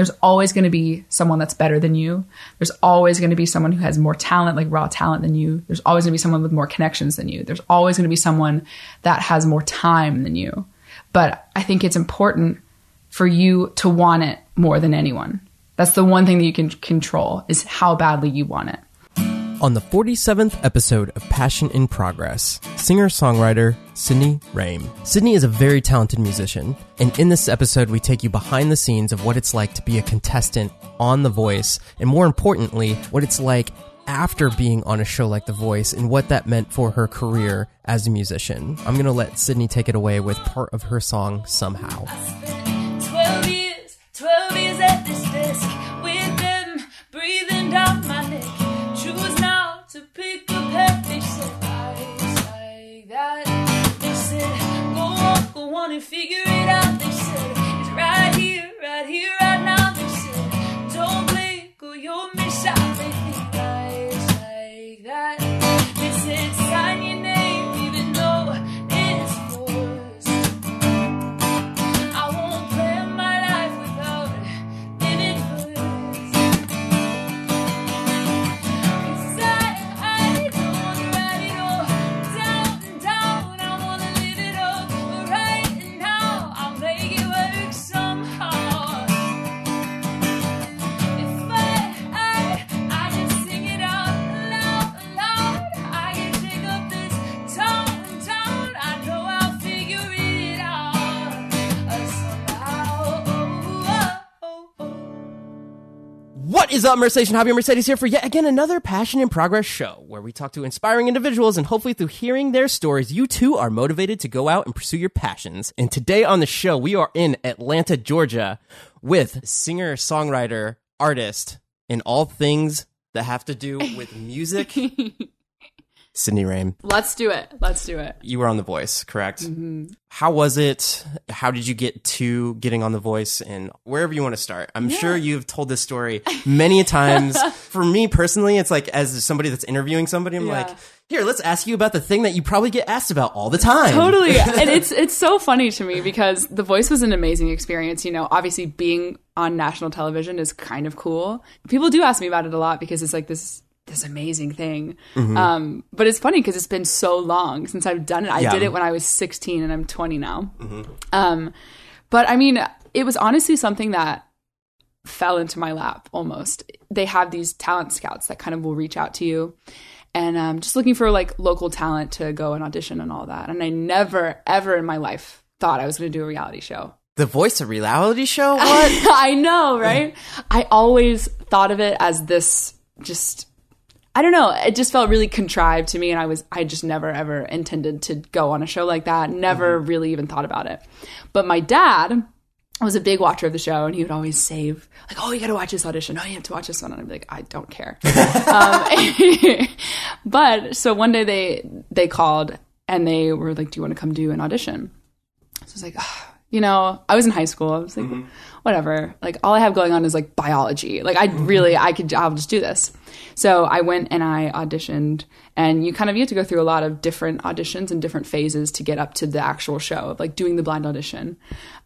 there's always going to be someone that's better than you. There's always going to be someone who has more talent, like raw talent than you. There's always going to be someone with more connections than you. There's always going to be someone that has more time than you. But I think it's important for you to want it more than anyone. That's the one thing that you can control is how badly you want it. On the 47th episode of Passion in Progress, singer songwriter Sydney Rame. Sydney is a very talented musician, and in this episode, we take you behind the scenes of what it's like to be a contestant on The Voice, and more importantly, what it's like after being on a show like The Voice and what that meant for her career as a musician. I'm going to let Sydney take it away with part of her song, Somehow. 12 years, 12 years and figure it out. They said, it's right here, right here, right now. They said, don't blink or you'll What is up, Mercedes? Javier Mercedes here for yet again another Passion in Progress show where we talk to inspiring individuals and hopefully through hearing their stories, you too are motivated to go out and pursue your passions. And today on the show, we are in Atlanta, Georgia with singer, songwriter, artist, and all things that have to do with music, Sydney Rame. Let's do it. Let's do it. You were on The Voice, correct? Mm-hmm. How was it? How did you get to getting on The Voice? And wherever you want to start, I'm sure you've told this story many times. For me personally, it's like as somebody that's interviewing somebody, I'm Yeah. like, here, let's ask you about the thing that you probably get asked about all the time. Totally. and it's it's so funny to me because The Voice was an amazing experience. You know, obviously being on national television is kind of cool. People do ask me about it a lot because it's like this this amazing thing. Um, but it's funny because it's been so long since I've done it. I Yeah. did it when I was 16 and I'm 20 now. Um, but I mean, it was honestly something that fell into my lap almost. They have these talent scouts that kind of will reach out to you and um, just looking for like local talent to go and audition and all that. And I never, ever in my life thought I was going to do a reality show. The Voice, of reality show? What? I know, right? I always thought of it as this just I don't know, it just felt really contrived to me and I was I just never ever intended to go on a show like that. Never really even thought about it. But my dad was a big watcher of the show and he would always save like, "Oh, you got to watch this audition. Oh, you have to watch this one." And I'd be like, "I don't care." um, but so one day they they called and they were like, "Do you want to come do an audition?" So I was like, "Ah," you know, I was in high school. I was like, whatever. Like all I have going on is like biology. Like I really, I could, I'll just do this. So I went and I auditioned, and you kind of you have to go through a lot of different auditions and different phases to get up to the actual show of like doing the blind audition.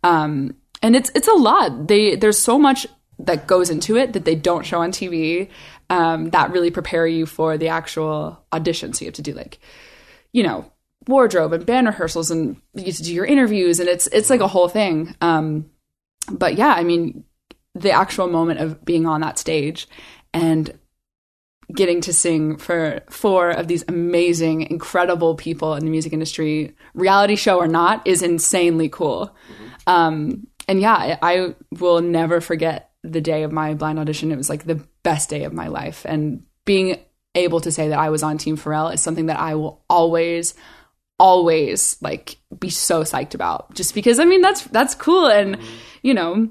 Um, and it's it's a lot. They there's so much that goes into it that they don't show on TV. Um, that really prepare you for the actual audition. So you have to do like you know wardrobe and band rehearsals and you get to do your interviews and it's it's like a whole thing um but yeah i mean the actual moment of being on that stage and getting to sing for four of these amazing incredible people in the music industry reality show or not is insanely cool. Um and yeah I, I will never forget the day of my blind audition. It was like the best day of my life. And being able to say that i was on team pharrell is something that i will always always like be so psyched about. Just because i mean that's that's cool. And you know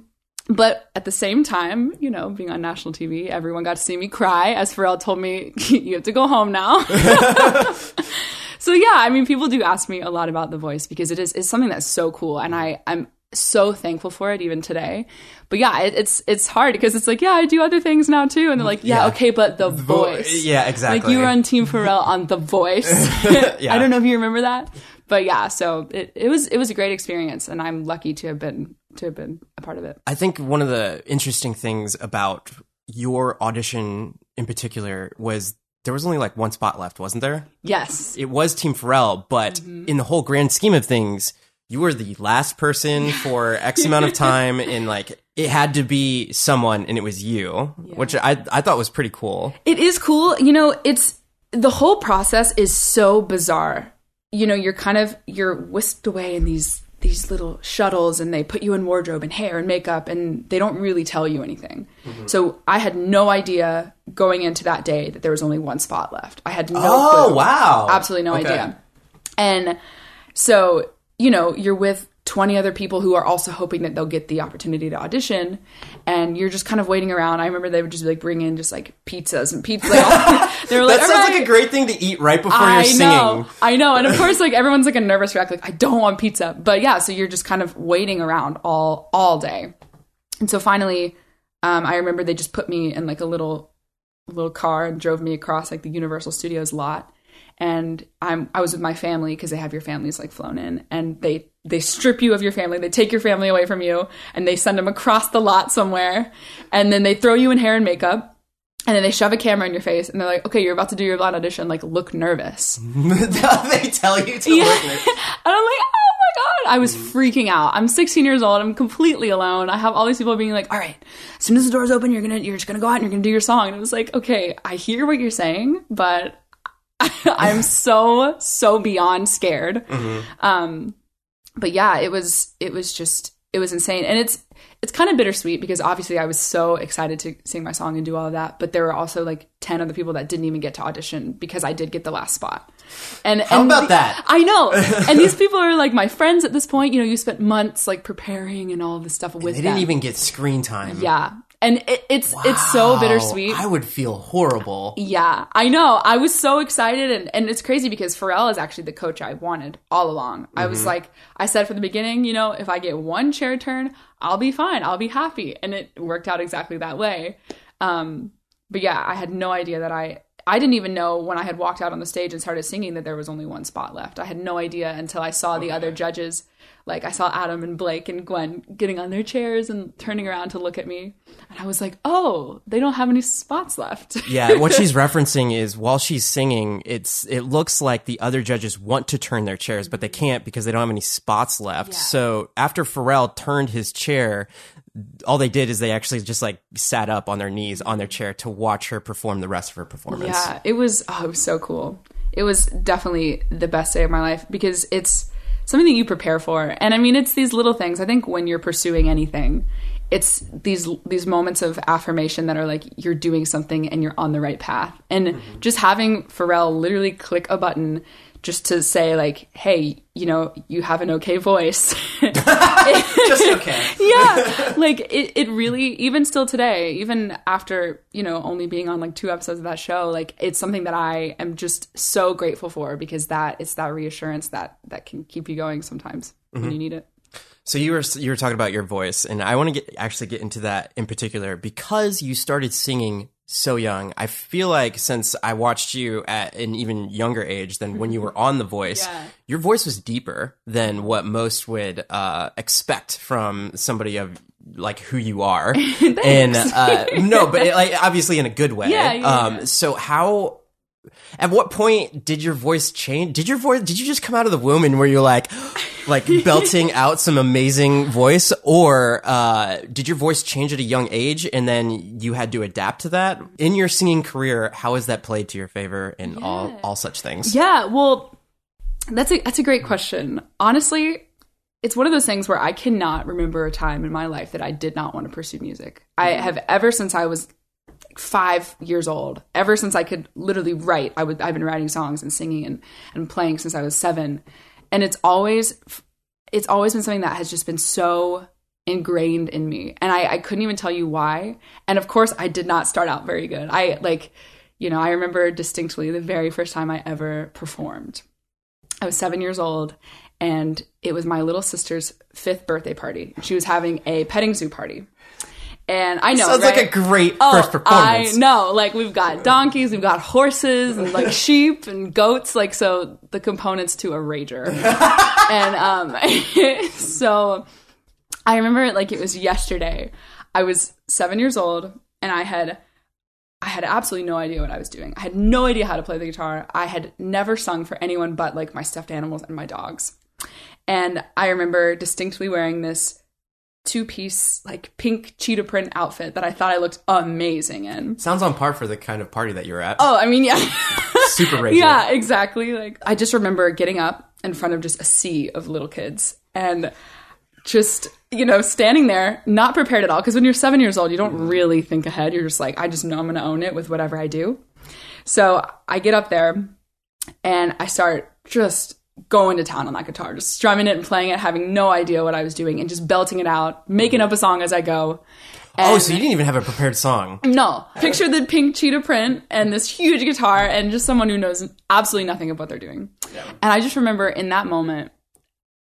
but at the same time you know being on national tv everyone got to see me cry as pharrell told me you have to go home now so yeah i mean people do ask me a lot about the voice because it is it's something that's so cool and i i'm so thankful for it even today but yeah it, it's it's hard because it's like yeah i do other things now too and they're like yeah, Yeah. okay but the voice yeah, exactly. like you were on Team Pharrell on The Voice. Yeah. I don't know if you remember that, but yeah. So it, it was it was a great experience, and I'm lucky to have been to have been a part of it. I think one of the interesting things about your audition in particular was there was only like one spot left, wasn't there? Yes. It was Team Pharrell, but mm-hmm. in the whole grand scheme of things, you were the last person for X amount of time, and like it had to be someone, and it was you, which I I thought was pretty cool. It is cool. You know, it's the whole process is so bizarre. You know, you're kind of you're whisked away in these these little shuttles and they put you in wardrobe and hair and makeup and they don't really tell you anything. Mm-hmm. So I had no idea going into that day that there was only one spot left. I had no Oh, clue. wow. Absolutely no Okay. idea. And so, you know, you're with 20 other people who are also hoping that they'll get the opportunity to audition. And you're just kind of waiting around. I remember they would just like bring in just like pizzas and pizza. Like, they were like, That sounds "All like a great thing to eat right before I you're singing. know, I know, and of course, like everyone's like a nervous wreck, like I don't want pizza, but yeah, so you're just kind of waiting around all all day, and so finally, um, I remember they just put me in like a little little car and drove me across like the Universal Studios lot, and I'm I was with my family because they have your families like flown in, and they they strip you of your family, they take your family away from you, and they send them across the lot somewhere, and then they throw you in hair and makeup. And then they shove a camera in your face, and they're like, "Okay, you're about to do your blind audition. Like, look nervous." they tell you to Yeah. look nervous. And I'm like, oh my God. I was freaking out. I'm 16 years old. I'm completely alone. I have all these people being like, all right, as soon as the doors open, you're going to, you're just going to go out and you're going to do your song. And it was like, okay, I hear what you're saying, but I'm so, so beyond scared. Um, but yeah, it was, it was just, it was insane. And it's, it's kind of bittersweet because obviously I was so excited to sing my song and do all of that, but there were also like 10 other people that didn't even get to audition because I did get the last spot. And How and about the- that? I know. and these people are like my friends at this point. You know, you spent months like preparing and all this stuff with They didn't them. even get screen time. yeah. And it, it's it's so bittersweet. I would feel horrible. yeah, I know. I was so excited, and, and it's crazy because Pharrell is actually the coach I wanted all along. I Mm-hmm. was like, I said from the beginning, you know, if I get one chair turn, I'll be fine. I'll be happy, and it worked out exactly that way. Um, but yeah, I had no idea that I. I didn't even know when I had walked out on the stage and started singing that there was only one spot left. I had no idea until I saw the other judges. Like I saw Adam and Blake and Gwen getting on their chairs and turning around to look at me. And I was like, "Oh, they don't have any spots left." Yeah, what she's referencing is while she's singing, it's it looks like the other judges want to turn their chairs, but they mm-hmm. can't because they don't have any spots left. So after Pharrell turned his chair, all they did is they actually just like sat up on their knees on their chair to watch her perform the rest of her performance. Yeah, it was oh, it was so cool. It was definitely the best day of my life because it's something that you prepare for. And I mean, it's these little things. I think when you're pursuing anything, it's these these moments of affirmation that are like you're doing something and you're on the right path. And mm-hmm. just having Pharrell literally click a button just to say like, "Hey, you know, you have an okay voice." Just okay. yeah. Like it, it really even still today even after you know only being on like two episodes of that show like it's something that i am just so grateful for because that it's that reassurance that that can keep you going sometimes when mm-hmm. you need it. So you were you were talking about your voice, and I want to get actually get into that in particular because you started singing so young. I feel like since I watched you at an even younger age than when you were on The Voice, Yeah. your voice was deeper than what most would uh, expect from somebody of like who you are. and uh, no, but it, like obviously in a good way. Yeah, yeah, um, yeah. So how? At what point did your voice change? Did your voice? Did you just come out of the womb and were you like, like belting out some amazing voice, or uh, did your voice change at a young age and then you had to adapt to that? In your singing career? How has that played to your favor in all all such things? yeah well that's a that's a great question. Honestly it's one of those things where i cannot remember a time in my life that i did not want to pursue music. I have ever since i was five years old ever since i could literally write i would i've been writing songs and singing and, and playing since i was seven and it's always it's always been something that has just been so ingrained in me. And I, I couldn't even tell you why. And of course i did not start out very good. I like you know i remember distinctly the very first time i ever performed. I was seven years old and it was my little sister's fifth birthday party. She was having a petting zoo party and i know Sounds right? like a great Oh, first performance. I know. Like we've got donkeys, we've got horses, and like sheep and goats. Like so, the components to a rager. and um, so I remember it like it was yesterday. I was seven years old and I had I had absolutely no idea what I was doing. I had no idea how to play the guitar. I had never sung for anyone but like my stuffed animals and my dogs. And I remember distinctly wearing this two piece like pink cheetah print outfit that I thought I looked amazing in. Sounds on par for the kind of party that you're at. Oh, I mean, yeah. Super raging. Yeah, exactly. Like I just remember getting up in front of just a sea of little kids and just you know standing there not prepared at all because when you're seven years old you don't really think ahead you're just like i just know i'm gonna own it with whatever i do so i get up there and i start just going to town on that guitar just strumming it and playing it having no idea what i was doing and just belting it out making up a song as i go Oh, so you didn't even have a prepared song. no. Picture the pink cheetah print and this huge guitar and just someone who knows absolutely nothing of what they're doing. And I just remember in that moment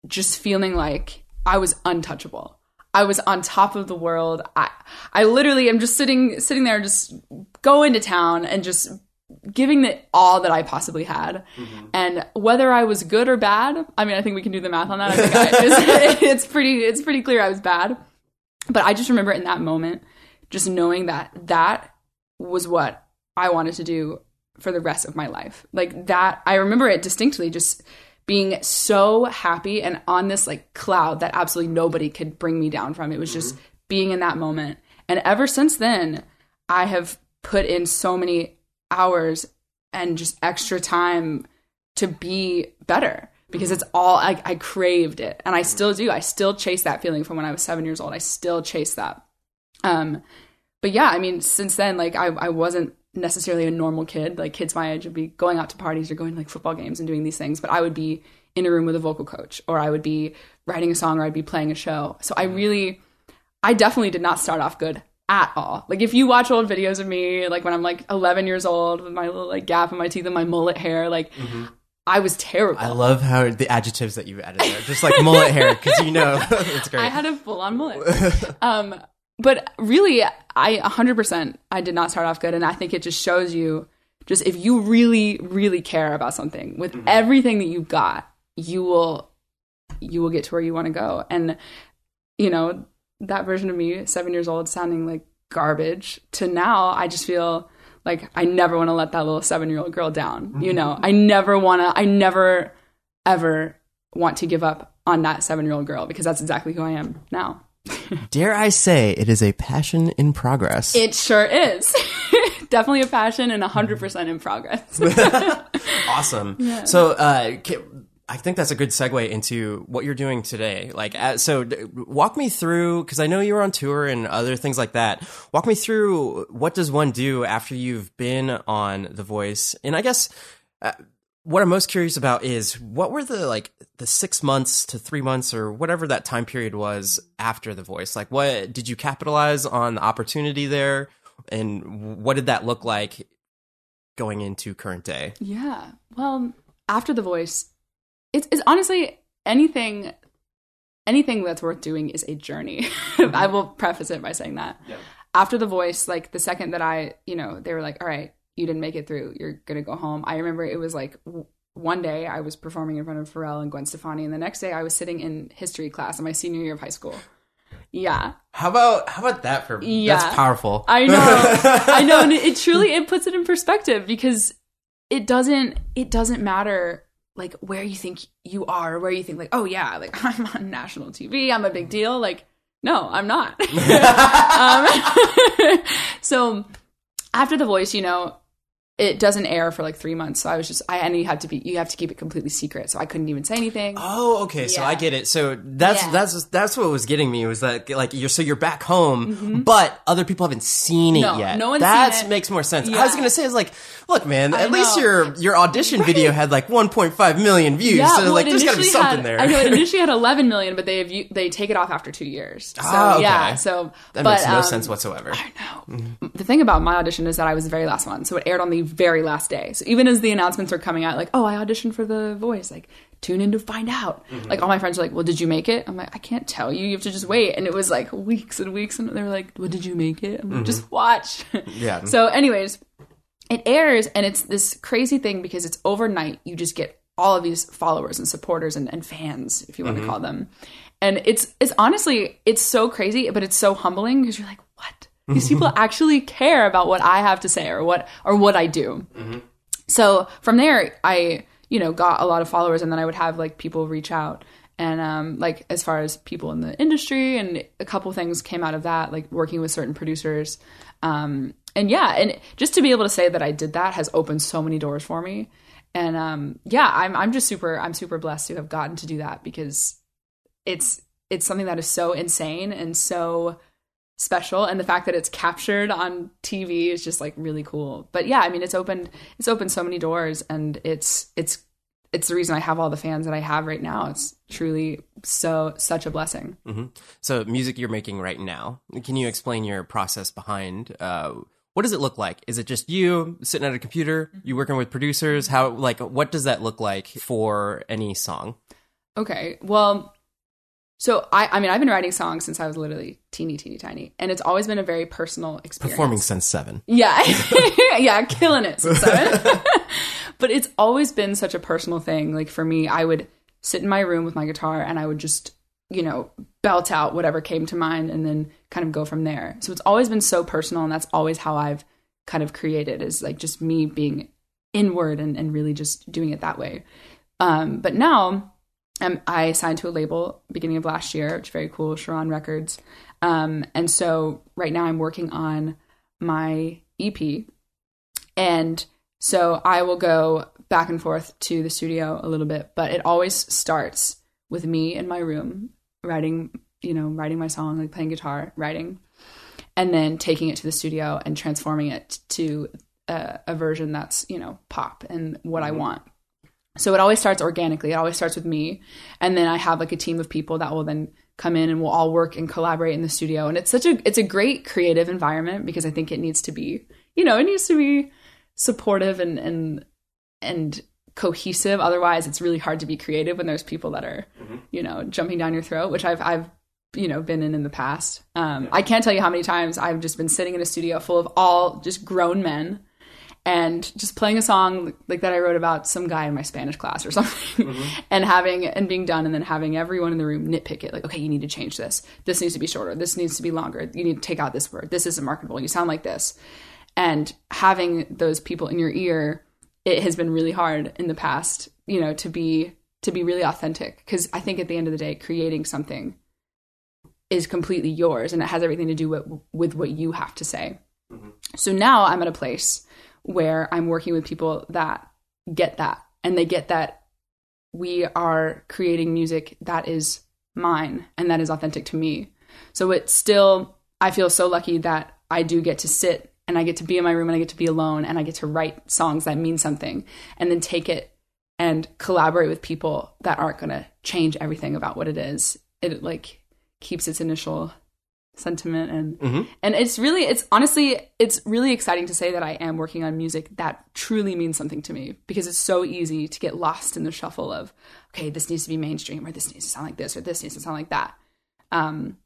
just feeling like I was untouchable. I was on top of the world. I I literally am just sitting sitting there just going to town and just giving it all that I possibly had. Mm-hmm. And whether I was good or bad, I mean I think we can do the math on that. I think I, it's, it's pretty it's pretty clear I was bad. But I just remember in that moment just knowing that that was what I wanted to do for the rest of my life. Like that, I remember it distinctly just being so happy and on this like cloud that absolutely nobody could bring me down from. It was just mm-hmm. being in that moment. And ever since then, I have put in so many hours and just extra time to be better because it's all I, I craved it and I still do. I still chase that feeling from when I was seven years old. I still chase that. Um, but yeah, I mean, since then, like I, I wasn't necessarily a normal kid. Like kids my age would be going out to parties or going to like football games and doing these things, but I would be in a room with a vocal coach or I would be writing a song or I'd be playing a show. So I really, I definitely did not start off good at all. Like if you watch old videos of me, like when I'm like 11 years old with my little like gap in my teeth and my mullet hair, like I was terrible. I love how the adjectives that you've added there, just like mullet hair, because you know it's great. I had a full on mullet. um, but really, I 100% I did not start off good, and I think it just shows you just if you really, really care about something with everything that you've got, you will you will get to where you want to go. And you know that version of me, seven years old, sounding like garbage, to now I just feel like I never want to let that little seven year old girl down. You know, I never want to. I never ever want to give up on that seven year old girl because that's exactly who I am now. Dare I say it is a passion in progress? It sure is. Definitely a passion and 100% in progress. awesome. So, uh, I think that's a good segue into what you're doing today. Like, uh, so walk me through because I know you were on tour and other things like that. Walk me through what does one do after you've been on The Voice, and I guess. Uh, what I'm most curious about is what were the like the six months to three months or whatever that time period was after the voice. Like, what did you capitalize on the opportunity there, and what did that look like going into current day? yeah. Well, after The Voice, it's, it's honestly anything anything that's worth doing is a journey. Mm-hmm. I will preface it by saying that. After The Voice, like the second that I, you know, they were like, all right, you didn't make it through. You're going to go home. I remember it was like w- one day I was performing in front of Pharrell and Gwen Stefani, and the next day I was sitting in history class in my senior year of high school. Yeah. How about how about that for Yeah. that's powerful. I know. I know. And it, it truly it puts it in perspective because it doesn't it doesn't matter like where you think you are, where you think like, oh yeah, like I'm on national TV, I'm a big deal. Like, no, I'm not. um, so after the voice, you know, it doesn't air for like three months. So I was just I and you have to be you have to keep it completely secret. So I couldn't even say anything. Oh, okay. So Yeah. I get it. So that's Yeah. that's that's what was getting me was that like you're so you're back home, but other people haven't seen it Mm-hmm. No, yet. no one's that seen it. makes more sense. I was gonna say is like, look, man, I at least your your audition video had like 1.5 million views. Yeah, so well, like there's gotta be something had, there. I know it initially had 11 million, but they have they take it off after two years. So Ah, okay. yeah, so that but, makes no um, sense whatsoever. No. The thing about my audition is that I was the very last one, so it aired on the very last day. So even as the announcements are coming out, like, oh, I auditioned for The Voice, like, tune in to find out. Mm-hmm. Like all my friends are like, well, did you make it? I'm like, I can't tell you. You have to just wait. And it was like weeks and weeks, and they were like, well, did you make it? I'm like, just watch. Mm-hmm. Yeah. so, anyways, it airs, and it's this crazy thing because it's overnight. You just get all of these followers and supporters and, and fans, if you want Mm-hmm. to call them. and it's it's honestly it's so crazy, but it's so humbling because you're like? These people actually care about what I have to say or what or what I do. So from there, I you know got a lot of followers, and then I would have like people reach out, and um, like as far as people in the industry, and a couple things came out of that, like working with certain producers, um, and yeah, and just to be able to say that I did that has opened so many doors for me, and um, yeah, I'm I'm just super I'm super blessed to have gotten to do that because it's it's something that is so insane and so special and the fact that it's captured on TV is just like really cool. But yeah, I mean it's opened it's opened so many doors and it's it's it's the reason I have all the fans that I have right now. It's truly so such a blessing. So, music you're making right now. Can you explain your process behind? Uh, what does it look like? Is it just you sitting at a computer? You working with producers? How like what does that look like for any song? Okay. Well, so I I mean I've been writing songs since I was literally teeny teeny tiny and it's always been a very personal experience. Performing since seven. Yeah. yeah, killing it. since seven. but it's always been such a personal thing. Like for me, I would sit in my room with my guitar and I would just, you know, belt out whatever came to mind and then kind of go from there. So it's always been so personal and that's always how I've kind of created is like just me being inward and, and really just doing it that way. Um, but now um, I signed to a label beginning of last year, which is very cool, Sharon Records. Um, and so right now I'm working on my EP. And so I will go back and forth to the studio a little bit, but it always starts with me in my room writing, you know, writing my song, like playing guitar, writing, and then taking it to the studio and transforming it to a, a version that's, you know, pop and what I want. So it always starts organically. It always starts with me. And then I have like a team of people that will then come in and we'll all work and collaborate in the studio. And it's such a it's a great creative environment because I think it needs to be, you know, it needs to be supportive and and and cohesive. Otherwise it's really hard to be creative when there's people that are, you know, jumping down your throat, which I've I've you know been in in the past. Um, I can't tell you how many times I've just been sitting in a studio full of all just grown men and just playing a song like that I wrote about some guy in my Spanish class or something, mm-hmm. and having and being done, and then having everyone in the room nitpick it. Like, okay, you need to change this. This needs to be shorter. This needs to be longer. You need to take out this word. This isn't marketable. You sound like this. And having those people in your ear, it has been really hard in the past, you know, to be to be really authentic. Because I think at the end of the day, creating something is completely yours, and it has everything to do with with what you have to say. Mm-hmm. So now I'm at a place where I'm working with people that get that and they get that we are creating music that is mine and that is authentic to me. So it's still, I feel so lucky that I do get to sit and I get to be in my room and I get to be alone and I get to write songs that mean something and then take it and collaborate with people that aren't going to change everything about what it is. It like keeps its initial sentiment and and it's really it's honestly it's really exciting to say that I am working on music that truly means something to me because it's so easy to get lost in the shuffle of okay this needs to be mainstream or this needs to sound like this or this needs to sound like that. Um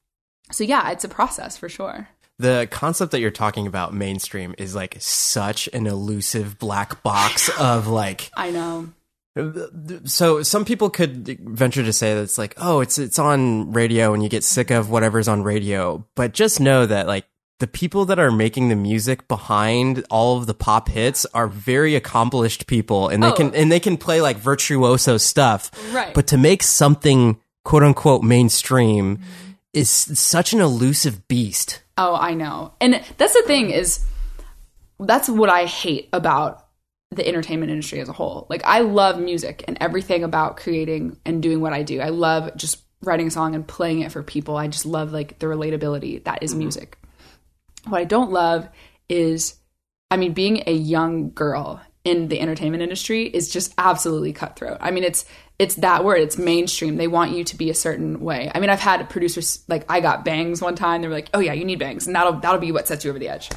so yeah it's a process for sure. The concept that you're talking about mainstream is like such an elusive black box of like I know so some people could venture to say that it's like oh it's it's on radio and you get sick of whatever's on radio but just know that like the people that are making the music behind all of the pop hits are very accomplished people and they Oh. can and they can play like virtuoso stuff Right. but to make something quote unquote mainstream mm-hmm. is such an elusive beast Oh, I know. And that's the thing is that's what I hate about the entertainment industry as a whole. Like I love music and everything about creating and doing what I do. I love just writing a song and playing it for people. I just love like the relatability that is mm-hmm. music. What I don't love is I mean being a young girl in the entertainment industry is just absolutely cutthroat. I mean it's it's that word. It's mainstream. They want you to be a certain way. I mean, I've had producers like I got bangs one time. They were like, "Oh yeah, you need bangs, and that'll that'll be what sets you over the edge."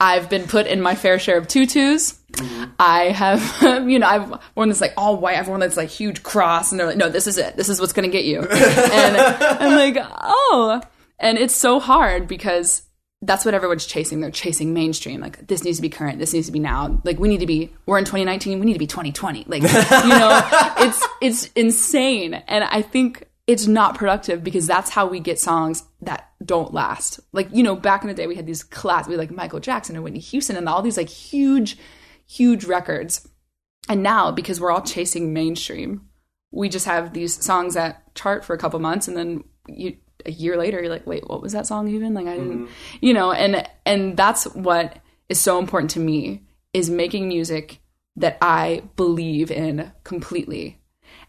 I've been put in my fair share of tutus. Mm-hmm. I have, you know, I've worn this like all white. I've worn this like huge cross, and they're like, "No, this is it. This is what's going to get you." and I'm like, "Oh," and it's so hard because that's what everyone's chasing. They're chasing mainstream. Like this needs to be current. This needs to be now. Like we need to be. We're in 2019. We need to be 2020. Like you know, it's it's insane. And I think it's not productive because that's how we get songs that don't last. Like, you know, back in the day we had these class we had, like Michael Jackson and Whitney Houston and all these like huge, huge records. And now, because we're all chasing mainstream, we just have these songs that chart for a couple months and then you a year later you're like, wait, what was that song even? Like I didn't mm-hmm. you know, and and that's what is so important to me is making music that I believe in completely.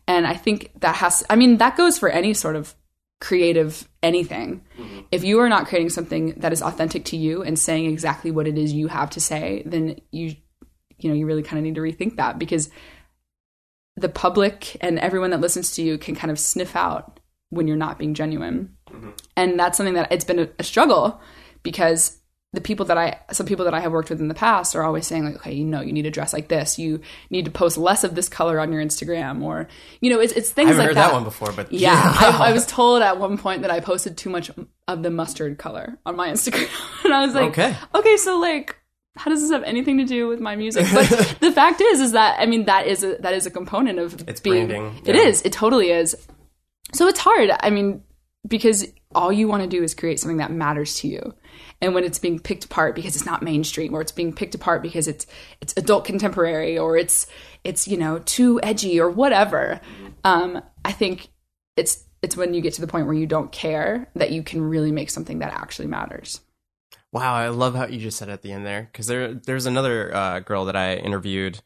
And I think that has I mean, that goes for any sort of creative anything. Mm-hmm. If you are not creating something that is authentic to you and saying exactly what it is you have to say, then you you know, you really kind of need to rethink that because the public and everyone that listens to you can kind of sniff out when you're not being genuine. Mm-hmm. And that's something that it's been a, a struggle because the people that I, some people that I have worked with in the past are always saying like, okay, you know, you need to dress like this. You need to post less of this color on your Instagram or, you know, it's, it's things I haven't like heard that. one before, but Yeah. I, I was told at one point that I posted too much of the mustard color on my Instagram. and I was like, Okay. okay, so like, how does this have anything to do with my music? But the fact is, is that I mean that is a, that is a component of It's being. branding, It yeah. is. It totally is. So it's hard. I mean, because all you want to do is create something that matters to you, and when it's being picked apart because it's not mainstream, or it's being picked apart because it's it's adult contemporary, or it's it's you know too edgy or whatever, um, I think it's it's when you get to the point where you don't care that you can really make something that actually matters. Wow, I love how you just said at the end there because there there's another uh, girl that I interviewed,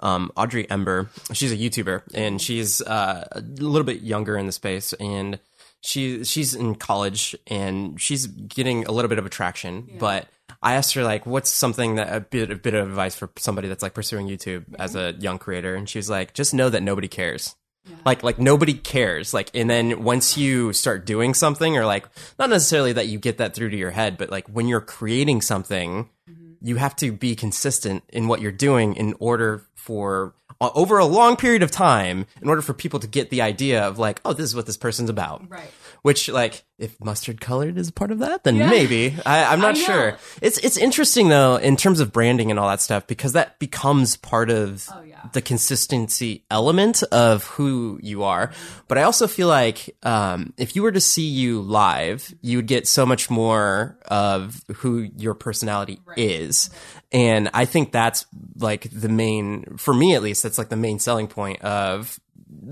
um, Audrey Ember. She's a YouTuber and she's uh, a little bit younger in the space and she she's in college and she's getting a little bit of attraction. But I asked her like, what's something that a bit a bit of advice for somebody that's like pursuing YouTube mm-hmm. as a young creator, and she was like, just know that nobody cares. Like like nobody cares. Like and then once you start doing something or like not necessarily that you get that through to your head, but like when you're creating something, mm-hmm. you have to be consistent in what you're doing in order for over a long period of time in order for people to get the idea of like, oh, this is what this person's about. Right. Which like if mustard colored is a part of that, then maybe. I, I'm not I sure. It's it's interesting though in terms of branding and all that stuff because that becomes part of Oh, yeah. the consistency element of who you are. But I also feel like um, if you were to see you live, you would get so much more of who your personality is. And I think that's like the main, for me at least, that's like the main selling point of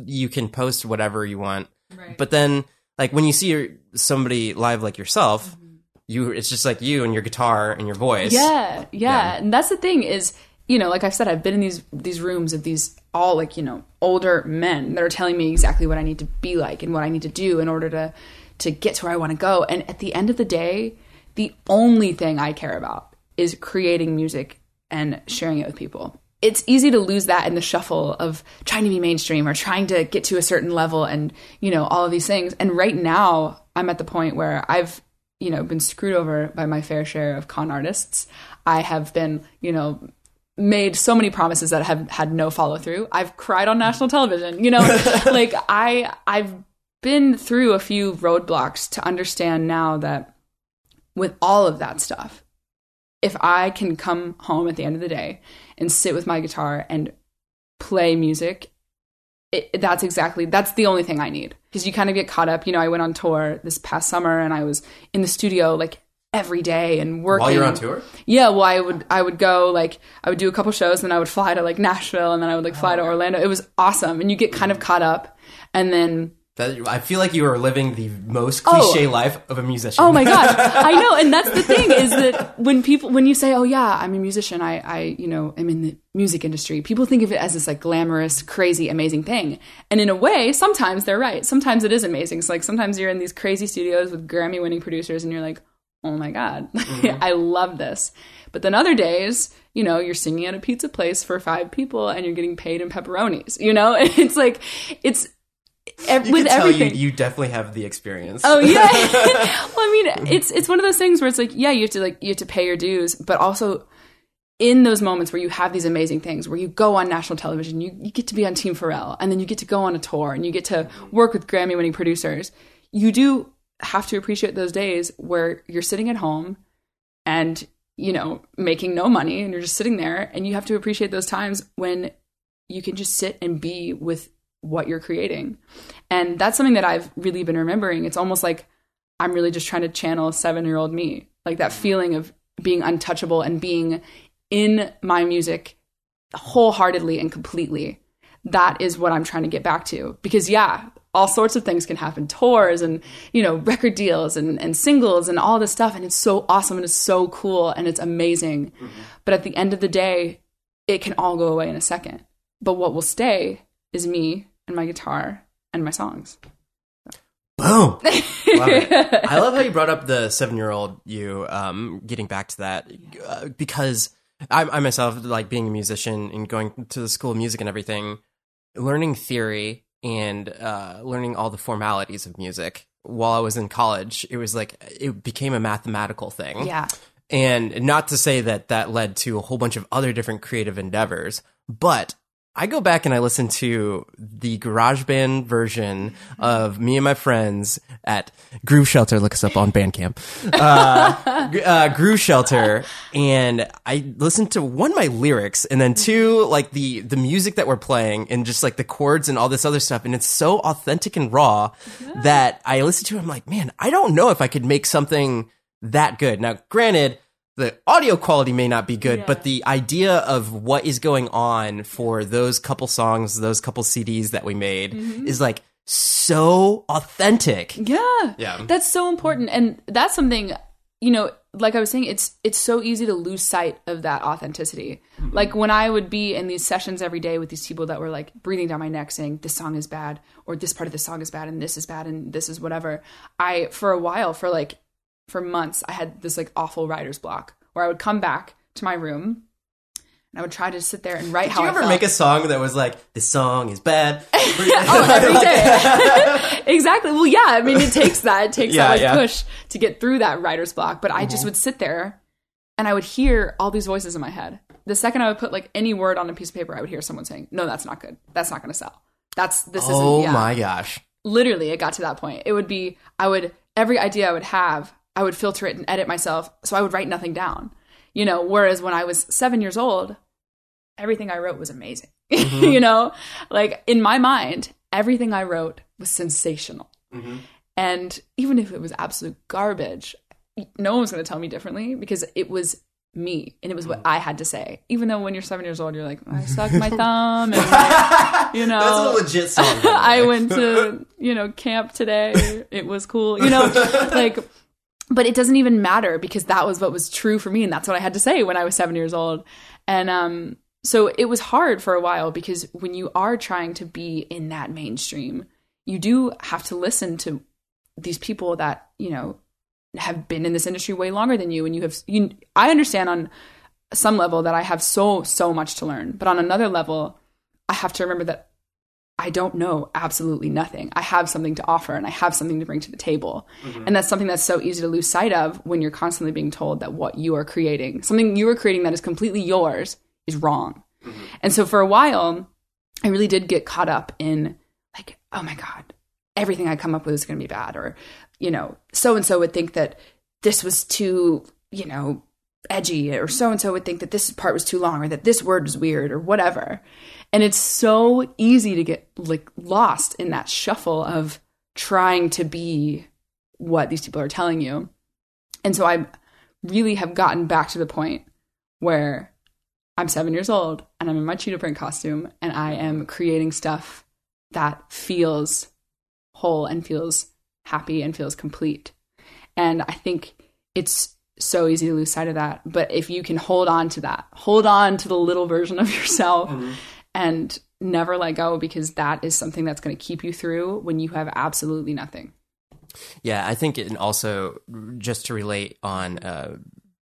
you can post whatever you want. But then, like when you see your, somebody live like yourself, mm-hmm. you it's just like you and your guitar and your voice. Yeah, yeah, and that's the thing is, you know, like I've said, I've been in these these rooms of these all like you know older men that are telling me exactly what I need to be like and what I need to do in order to to get to where I want to go. And at the end of the day, the only thing I care about is creating music and sharing it with people. It's easy to lose that in the shuffle of trying to be mainstream or trying to get to a certain level and, you know, all of these things. And right now, I'm at the point where I've, you know, been screwed over by my fair share of con artists. I have been, you know, made so many promises that have had no follow through. I've cried on national television, you know, like I I've been through a few roadblocks to understand now that with all of that stuff, if I can come home at the end of the day and sit with my guitar and play music, it, that's exactly that's the only thing I need because you kind of get caught up. You know, I went on tour this past summer and I was in the studio like every day and working While you're on tour? yeah, well, I would I would go like I would do a couple shows, and then I would fly to like Nashville, and then I would like fly to oh. Orlando. It was awesome, and you get kind of caught up, and then That, I feel like you are living the most Oh. cliche life of a musician. oh my gosh, I know, and that's the thing is that when people when you say oh yeah I'm a musician, I I you know am in the music industry, people think of it as this like glamorous, crazy, amazing thing, and in a way, sometimes they're right. Sometimes it is amazing. It's like sometimes you're in these crazy studios with Grammy winning producers, and you're like oh my god, mm-hmm. I love this. But then other days, you know, you're singing at a pizza place for five people and you're getting paid in pepperonis. You know, it's like it's You with can tell you, everything. you definitely have the experience. Oh yeah. well, I mean, it's it's one of those things where it's like, yeah, you have to like you have to pay your dues, but also in those moments where you have these amazing things, where you go on national television, you, you get to be on Team Pharrell, and then you get to go on a tour, and you get to work with Grammy winning producers. You do have to appreciate those days where you're sitting at home and you know making no money, and you're just sitting there, and you have to appreciate those times when you can just sit and be with what you're creating. And that's something that I've really been remembering. It's almost like I'm really just trying to channel seven year old me, like that feeling of being untouchable and being in my music wholeheartedly and completely. That is what I'm trying to get back to. Because, yeah, all sorts of things can happen tours and, you know, record deals and, and singles and all this stuff. And it's so awesome and it's so cool and it's amazing. Mm-hmm. But at the end of the day, it can all go away in a second. But what will stay is me and my guitar and my songs. Boom. love it. I love how you brought up the seven year old you, um, getting back to that, uh, because I, I myself, like being a musician and going to the school of music and everything, learning theory and uh, learning all the formalities of music while I was in college, it was like, it became a mathematical thing. Yeah. And not to say that that led to a whole bunch of other different creative endeavors, but I go back and I listen to the GarageBand version of me and my friends at Groove Shelter. Look us up on Bandcamp. Uh, uh, Groove Shelter, and I listened to one my lyrics, and then two like the the music that we're playing, and just like the chords and all this other stuff, and it's so authentic and raw that I listen to. it, I'm like, man, I don't know if I could make something that good. Now, granted, the audio quality may not be good, but the idea of what is going on for those couple songs, those couple CDs that we made mm-hmm. is like so authentic. Yeah. Yeah. That's so important. And that's something, you know, like I was saying, it's it's so easy to lose sight of that authenticity. Mm-hmm. Like when I would be in these sessions every day with these people that were like breathing down my neck saying, This song is bad, or this part of the song is bad, and this is bad, and this is whatever. I for a while, for like for months, I had this like awful writer's block where I would come back to my room and I would try to sit there and write Did how you I ever make a song that was like, "This song is bad"? oh, every day. exactly. Well, yeah. I mean, it takes that. It takes Yeah, that like yeah. push to get through that writer's block. But I just mm-hmm. would sit there, and I would hear all these voices in my head. The second I would put like any word on a piece of paper, I would hear someone saying, "No, that's not good. That's not going to sell. That's this isn't." oh yeah. my gosh! Literally, it got to that point. It would be I would every idea I would have, I would filter it and edit myself, so I would write nothing down. You know, whereas when I was seven years old, everything I wrote was amazing. Mm-hmm. you know, like in my mind, everything I wrote was sensational. Mm-hmm. And even if it was absolute garbage, no one was going to tell me differently because it was me and it was what mm. I had to say. Even though when you're seven years old, you're like, I suck my thumb, and you know, That's a legit song. I went to, you know, camp today. It was cool. You know, like but it doesn't even matter because that was what was true for me and that's what I had to say when I was 7 years old. And um so it was hard for a while because when you are trying to be in that mainstream, you do have to listen to these people that, you know, have been in this industry way longer than you and you have you I understand on some level that I have so so much to learn, but on another level I have to remember that I don't know absolutely nothing. I have something to offer and I have something to bring to the table. Mm-hmm. And that's something that's so easy to lose sight of when you're constantly being told that what you are creating, something you are creating that is completely yours, is wrong. Mm-hmm. And so for a while, I really did get caught up in like, oh my God, everything I come up with is going to be bad. Or, you know, so and so would think that this was too, you know, edgy, or so and so would think that this part was too long, or that this word was weird, or whatever. And it's so easy to get like lost in that shuffle of trying to be what these people are telling you. And so I really have gotten back to the point where I'm seven years old and I'm in my cheetah print costume and I am creating stuff that feels whole and feels happy and feels complete. And I think it's so easy to lose sight of that. But if you can hold on to that, hold on to the little version of yourself mm-hmm. And never let go because that is something that's going to keep you through when you have absolutely nothing. Yeah, I think it also just to relate on uh,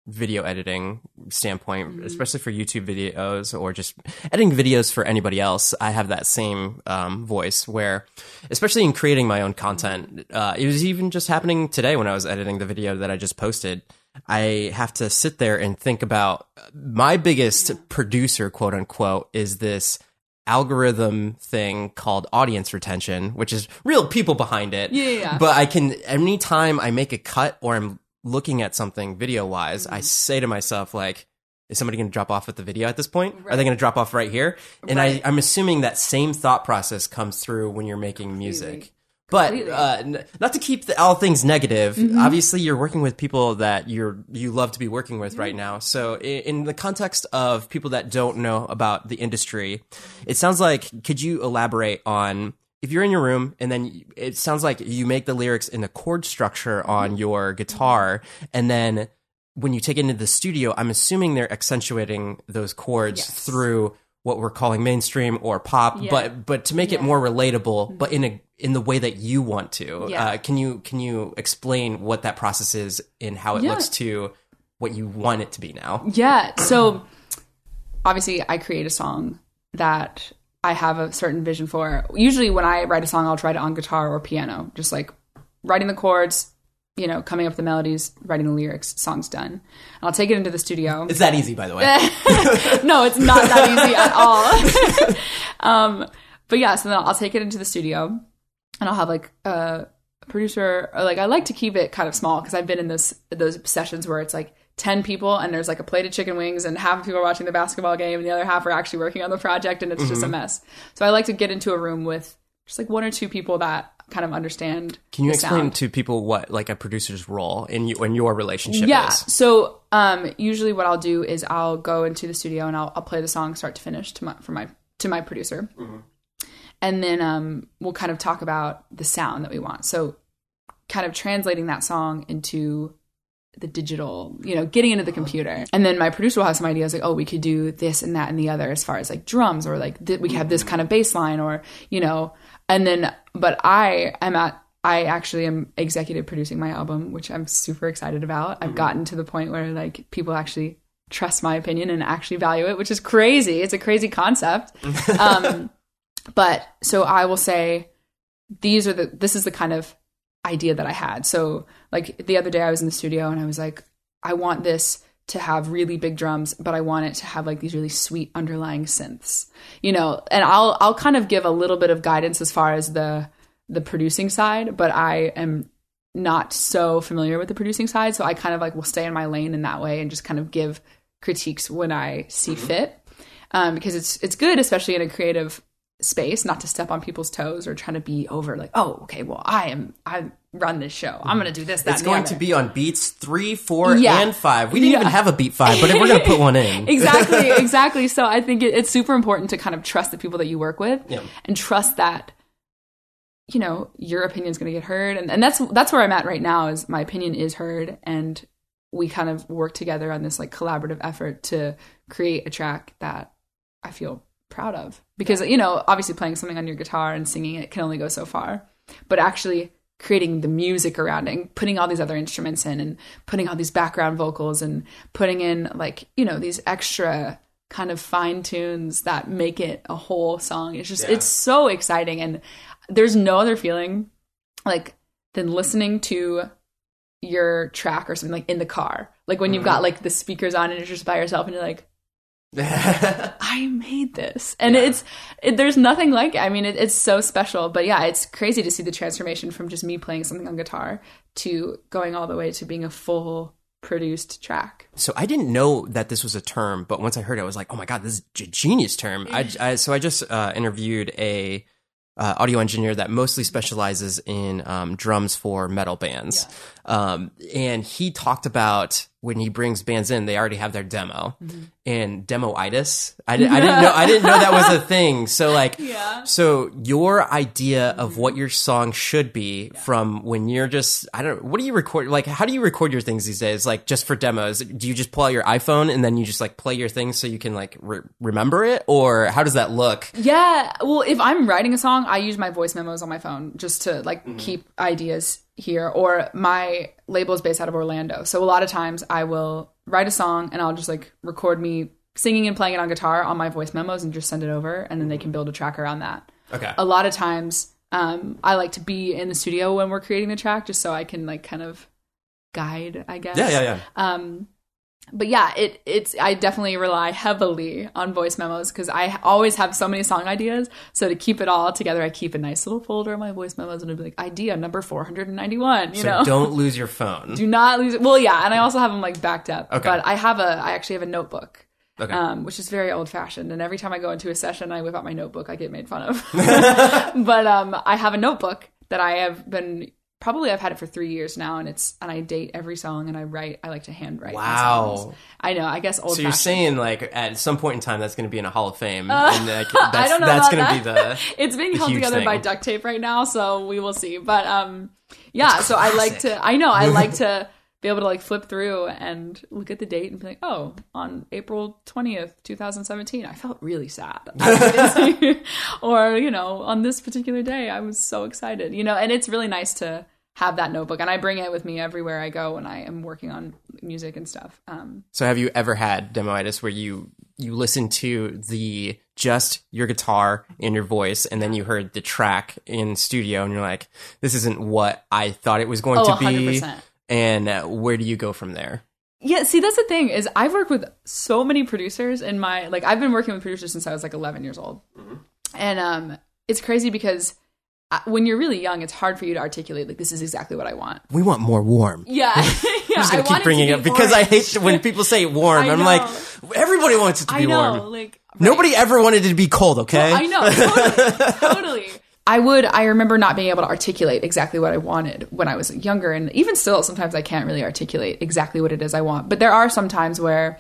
video editing standpoint, especially for YouTube videos or just editing videos for anybody else, I have that same um, voice where, especially in creating my own content, uh, it was even just happening today when I was editing the video that I just posted. I have to sit there and think about my biggest producer, quote unquote, is this algorithm thing called audience retention, which is real people behind it. Yeah, yeah, yeah. But I can anytime I make a cut or I'm looking at something video wise, I mm-hmm. say to myself like, is somebody going to drop off at the video at this point? Are they going to drop off right here? And I, I'm assuming that same thought process comes through when you're making music. But uh, n- not to keep the, all things negative. Mm-hmm. Obviously, you're working with people that you're you love to be working with Mm-hmm. right now. So, in, in the context of people that don't know about the industry, it sounds like could you elaborate on if you're in your room and then it sounds like you make the lyrics in the chord structure Mm-hmm. on your guitar, and then when you take it into the studio, I'm assuming they're accentuating those chords Yes. through what we're calling mainstream or pop, Yeah. but but to make it more relatable, but in a in the way that you want to. Yeah. Uh, can you can you explain what that process is and how it Yeah. looks to what you want it to be now? Yeah. So obviously, I create a song that I have a certain vision for. Usually, when I write a song, I'll try it on guitar or piano, just like writing the chords, you know, coming up with the melodies, writing the lyrics, song's done. And I'll take it into the studio. It's that easy, by the way. no, it's not that easy at all. um, but yeah, so then I'll take it into the studio and I'll have like a producer or like I like to keep it kind of small because I've been in this those sessions where it's like 10 people and there's like a plate of chicken wings and half of people are watching the basketball game and the other half are actually working on the project and it's just a mess. So I like to get into a room with just like one or two people that kind of understand. Can you explain sound. to people what like a producer's role in you in your relationship Yeah. is? So um, usually what I'll do is I'll go into the studio and I'll, I'll play the song start to finish to my for my to my producer, and then um, we'll kind of talk about the sound that we want. So kind of translating that song into the digital, you know, getting into the computer. And then my producer will have some ideas like, oh, we could do this and that and the other as far as like drums or like th- we have this kind of bass line or, you know, and then, but I am at, I actually am executive producing my album, which I'm super excited about. I've gotten to the point where like people actually trust my opinion and actually value it, which is crazy. It's a crazy concept. um, but so I will say, these are the, this is the kind of idea that I had. So like the other day I was in the studio and I was like, I want this to have really big drums, but I want it to have like these really sweet underlying synths. You know, and I'll I'll kind of give a little bit of guidance as far as the the producing side, but I am not so familiar with the producing side, so I kind of like will stay in my lane in that way and just kind of give critiques when I see fit. Um, because it's it's good, especially in a creative space, not to step on people's toes or trying to be over like, oh, okay, well, I am I run this show. I'm gonna do this, that, It's going to be on beats three, four, Yeah. and five. We didn't even have a beat five, but we're gonna put one in, exactly, exactly. So I think it, it's super important to kind of trust the people that you work with Yeah. and trust that you know your opinion is going to get heard, and, and that's that's where I'm at right now. Is my opinion is heard, and we kind of work together on this like collaborative effort to create a track that I feel proud of. Because you know obviously playing something on your guitar and singing it can only go so far, but actually creating the music around it and putting all these other instruments in and putting all these background vocals and putting in like you know these extra kind of fine tunes that make it a whole song. It's just Yeah. it's so exciting. And there's no other feeling like than listening to your track or something like in the car. Like when you've mm-hmm. got like the speakers on and you're just by yourself and you're like I made this, and Yeah. it's it, there's nothing like it. I mean, it, it's so special. But yeah, it's crazy to see the transformation from just me playing something on guitar to going all the way to being a full produced track. So I didn't know that this was a term, but once I heard it, I was like, "Oh my god, this is a genius term!" I, I so I just uh, interviewed a uh, audio engineer that mostly specializes in um, drums for metal bands, um, and he talked about when he brings bands in, they already have their demo mm-hmm. and demoitis. I, di- I didn't know I didn't know that was a thing. So like, Yeah. so your idea of mm-hmm. what your song should be from when you're just I don't what do you record like how do you record your things these days like just for demos do you just pull out your iPhone and then you just like play your thing so you can like re- remember it or how does that look Yeah. Well, if I'm writing a song, I use my voice memos on my phone just to like mm-hmm. keep ideas here. Or my label is based out of Orlando. So a lot of times I will write a song and I'll just like record me singing and playing it on guitar on my voice memos and just send it over and then they can build a track around that. okay A lot of times um, I like to be in the studio when we're creating the track just so I can like kind of guide, I guess. yeah yeah yeah Um, but yeah, it it's I definitely rely heavily on voice memos because I always have so many song ideas. So to keep it all together, I keep a nice little folder of my voice memos and it'll be like idea number four hundred and ninety one. You So know, don't lose your phone. do not lose it. Well, yeah, and I also have them like backed up. Okay. But I have a I actually have a notebook. Okay. Um, which is very old fashioned, and every time I go into a session, I whip out my notebook. I get made fun of, but um, I have a notebook that I have been probably I've had it for three years now, and it's and I date every song and I write. I like to handwrite. Wow. I know. I guess old. so you're saying like at some point in time that's going to be in a Hall of Fame, and like, that's, I don't know that's going to that. be the it's being the held together by duct tape right now, so we will see. But um, yeah. So I like to. I know. I like to be able to like flip through and look at the date and be like, oh, on April twentieth, two thousand seventeen, I felt really sad. or you know, on this particular day, I was so excited. You know, and it's really nice to have that notebook, and I bring it with me everywhere I go when I am working on music and stuff. Um, So have you ever had demoitis where you you listen to the just your guitar and your voice and then you heard the track in studio and you're like this isn't what I thought it was going Oh, to be 100%. and uh, where do you go from there? Yeah, see, that's the thing is I've worked with so many producers in my like I've been working with producers since I was like 11 years old, and um, it's crazy because when you're really young, it's hard for you to articulate like this is exactly what I want. We want more warm. Yeah, yeah. I'm just gonna want keep bringing it up because I hate when people say warm. I I'm like, everybody wants it to I be know, warm. like Nobody ever wanted it to be cold, okay? I know, totally, totally. I would. I remember not being able to articulate exactly what I wanted when I was younger, and even still, sometimes I can't really articulate exactly what it is I want. But there are some times where,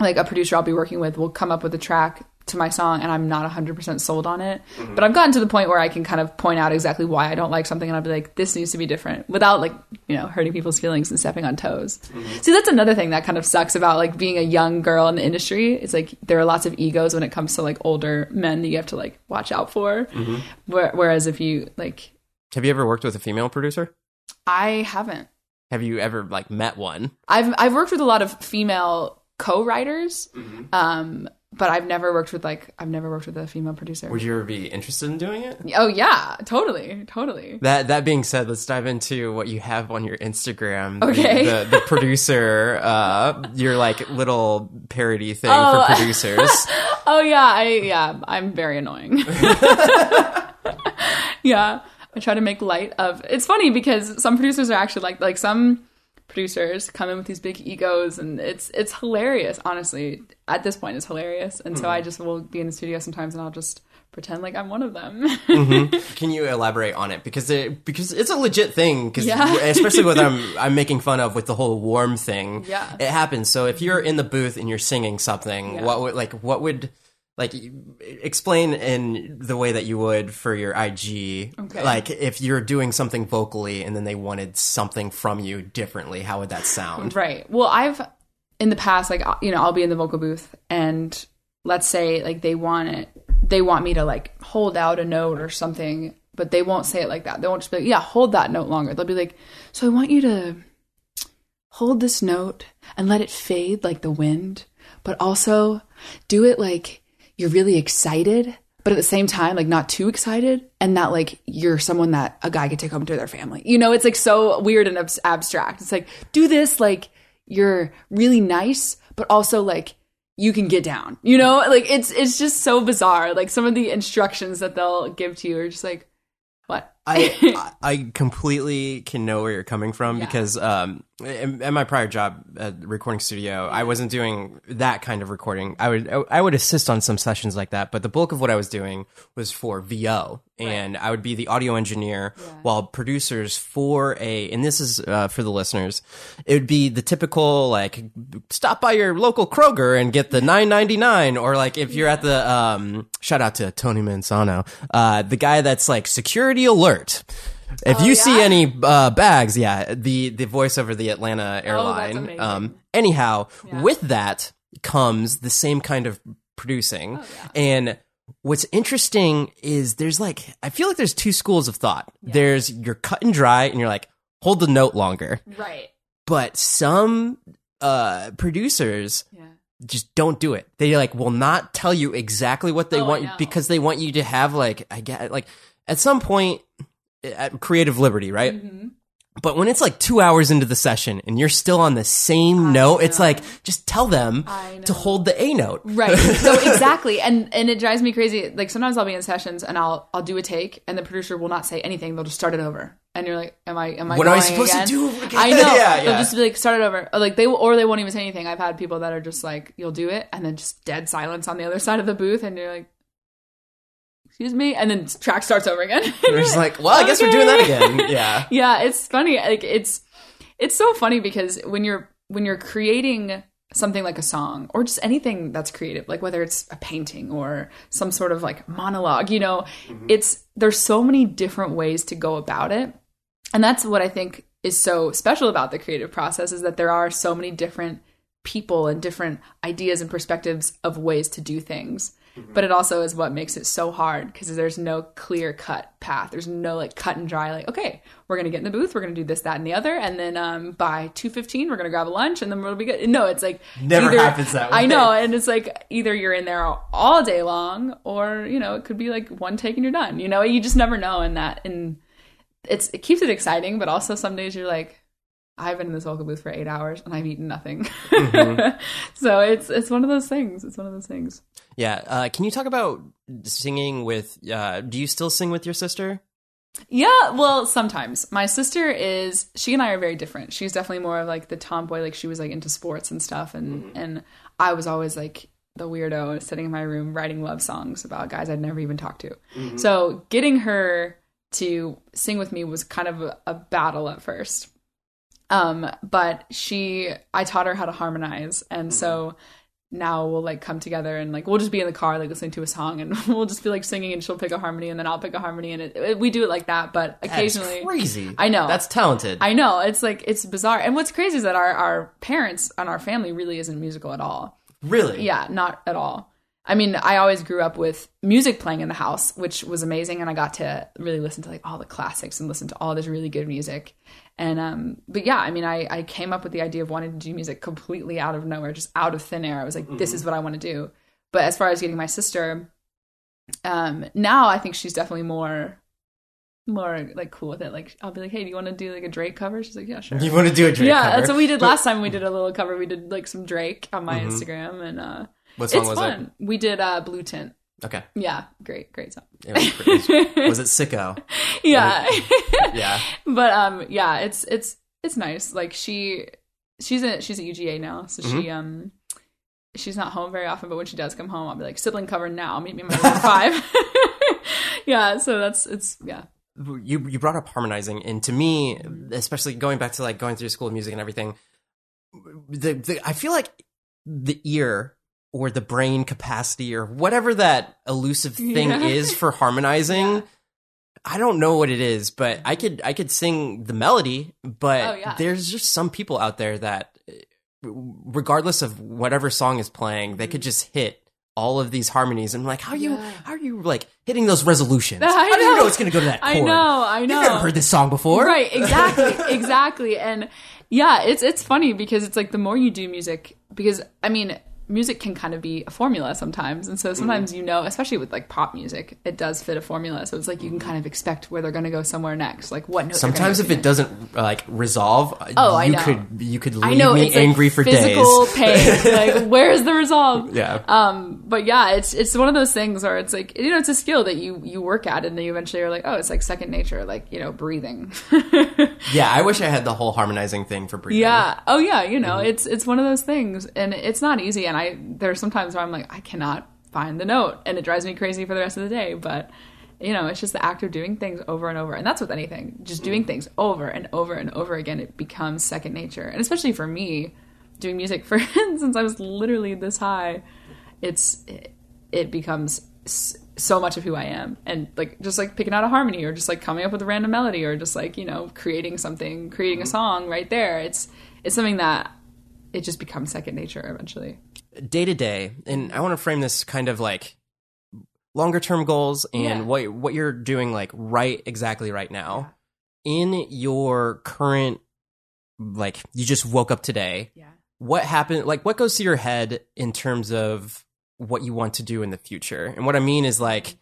like, a producer I'll be working with will come up with a track to my song, and I'm not 100% sold on it. Mm-hmm. But I've gotten to the point where I can kind of point out exactly why I don't like something, and I'll be like, "This needs to be different," without like you know hurting people's feelings and stepping on toes. Mm-hmm. See, that's another thing that kind of sucks about like being a young girl in the industry. It's like there are lots of egos when it comes to like older men that you have to like watch out for. Mm-hmm. Where, whereas if you like, Have you ever worked with a female producer? I haven't. Have you ever like met one? I've I've worked with a lot of female co-writers, um, but I've never worked with like I've never worked with a female producer. Would you ever be interested in doing it? oh yeah, totally, totally. That that being said, let's dive into what you have on your Instagram. The- Okay. The, the, producer, uh, your like little parody thing Oh. for producers. Oh yeah, I yeah, I'm very annoying. yeah, I try to make light of. It's funny because some producers are actually like like some producers come in with these big egos and it's it's hilarious honestly at this point it's hilarious and so i mm-hmm. just will be in the studio sometimes and i'll just pretend like i'm one of them mm-hmm. Can you elaborate on it because it because it's a legit thing because Yeah. especially what I'm I'm making fun of with the whole warm thing. Yeah. it happens. So if you're in the booth and you're singing something, Yeah. what would like what would like explain in the way that you would for your IG Okay. like if you're doing something vocally and then they wanted something from you differently how would that sound Right. Well, I've in the past, like you know, I'll be in the vocal booth, and let's say like they want it, they want me to like hold out a note or something, but they won't say it like that. They won't just be like, "Yeah, hold that note longer." They'll be like, "So I want you to hold this note and let it fade like the wind, but also do it like you're really excited." But at the same time, like not too excited, and that like you're someone that a guy could take home to their family. You know, it's like so weird and abs- abstract. It's like do this like you're really nice, but also like you can get down. You know, like it's it's just so bizarre. Like some of the instructions that they'll give to you are just like, what? I I- I completely can know where you're coming from Yeah. because um in, in my prior job at the recording studio I wasn't doing that kind of recording. I would I would assist on some sessions like that but the bulk of what I was doing was for VO and I would be the audio engineer while producers for a and this is uh, for the listeners it would be the typical like stop by your local Kroger and get the 9.99 or like if you're at the um shout out to Tony Mansano uh the guy that's like security alert if you see Oh, any uh, bags, yeah, the the voice over the Atlanta airline. Oh, um, anyhow, with that comes the same kind of producing, Oh, and what's interesting is there's like I feel like there's two schools of thought. There's you're cut and dry, and you're like hold the note longer, right. but some uh, producers Yeah. just don't do it. They like will not tell you exactly what they Oh, want because they want you to have like I get like at some point at creative liberty, right? Mm-hmm. But when it's like two hours into the session and you're still on the same note, it's like just tell them to hold the A note. Right. So exactly. And and it drives me crazy. Like sometimes I'll be in sessions and I'll I'll do a take and the producer will not say anything. They'll just start it over. And you're like, Am I am I What am I supposed to do again? I know. Yeah, They'll yeah. just be like, start it over. Or like they will, or they won't even say anything. I've had people that are just like, You'll do it and then just dead silence on the other side of the booth and you're like Excuse me, and then track starts over again. You're just like, well, I guess we're doing that again. Yeah. yeah it's funny like it's it's so funny because when you're when you're creating something like a song or just anything that's creative like whether it's a painting or some sort of like monologue you know mm-hmm. it's there's so many different ways to go about it and that's what i think is so special about the creative process is that there are so many different people and different ideas and perspectives of ways to do things but it also is what makes it so hard because there's no clear cut path there's no like cut and dry like okay we're gonna get in the booth we're gonna do this that and the other and then um, by 2.15 we're gonna grab a lunch and then we'll be good no it's like Never happens that way. i know and it's like either you're in there all day long or you know it could be like one take and you're done you know you just never know in that and it's it keeps it exciting but also some days you're like I've been in this vocal booth for eight hours and I've eaten nothing. so it's it's one of those things. It's one of those things. Yeah. Uh, can you talk about singing with, uh, do you still sing with your sister? Yeah, well, sometimes my sister is. She and I are very different. She's definitely more of like the tomboy. Like she was like into sports and stuff, and and I was always like the weirdo sitting in my room writing love songs about guys I'd never even talked to. So getting her to sing with me was kind of a, a battle at first. Um, but she, I taught her how to harmonize, and so now we'll like come together and like we'll just be in the car like listening to a song and we'll just be like singing and she'll pick a harmony and then I'll pick a harmony and it, it- we do it like that. But occasionally, crazy. I know. That's talented. I know it's like it's bizarre. And what's crazy is that our our parents and our family really isn't musical at all. really? Yeah, not at all. I mean, I always grew up with music playing in the house, which was amazing, and I got to really listen to like all the classics and listen to all this really good music. And um, but yeah, I mean, I I came up with the idea of wanting to do music completely out of nowhere, just out of thin air. I was like, this is what I want to do. But as far as getting my sister, um, now I think she's definitely more more like cool with it. Like I'll be like, hey, do you want to do like a Drake cover? She's like, yeah, sure. You want to do a Drake yeah, cover? that's what we did last time. We did a little cover. We did like some Drake on my Instagram, and uh, What song it's was fun. We did uh, Blue Tint. It? Okay. Yeah, great, great song. It was, pretty- was it Sicko? Yeah, Yeah. but um, yeah, it's it's it's nice. Like she she's a she's at UGA now, so she um she's not home very often. But when she does come home, I'll be like sibling cover now. Meet me in my room at five. yeah, so that's it's yeah. you you brought up harmonizing and to me especially going back to like going through school of music and everything the, the i feel like the ear or the brain capacity or whatever that elusive thing Yeah. is for harmonizing Yeah. i don't know what it is but i could i could sing the melody but Oh, yeah. there's just some people out there that regardless of whatever song is playing they could mm-hmm. just hit all of these harmonies and I'm like how you Yeah. how are you like hitting those resolutions I how do you know. know it's going to go to that chord I know, I know. You've never heard this song before. Right, exactly, exactly. And yeah, it's it's funny because it's like the more you do music, because I mean, music can kind of be a formula sometimes, and so sometimes you know, especially with like pop music, it does fit a formula. So it's like you can kind of expect where they're going to go somewhere next, like what note. Sometimes if it next. doesn't like resolve, Oh, I you know. could you could leave I know me it's like angry for physical days. pain. Like, where's the resolve? Yeah. Um, but yeah, it's it's one of those things where it's like you know it's a skill that you you work at, and then you eventually are like, oh, it's like second nature, like you know, breathing. yeah, I wish I had the whole harmonizing thing for breathing. Yeah. Oh yeah. You Mm-hmm. know, it's it's one of those things, and it's not easy. And I there's sometimes where I'm like, I cannot find the note, and it drives me crazy for the rest of the day. But you know, it's just the act of doing things over and over, and that's with anything. Just Mm-hmm. doing things over and over and over again, it becomes second nature. And especially for me, doing music for since I was literally this high, it's it, it becomes. so much of who I am, and like just like picking out a harmony, or just like coming up with a random melody, or just like you know creating something, creating a song right there. It's it's something that it just becomes second nature eventually. Day to day, and I want to frame this kind of like longer term goals and Yeah. what what you're doing like right exactly right now in your current like you just woke up today. Yeah. what happened like what goes to your head in terms of what you want to do in the future and what i mean is like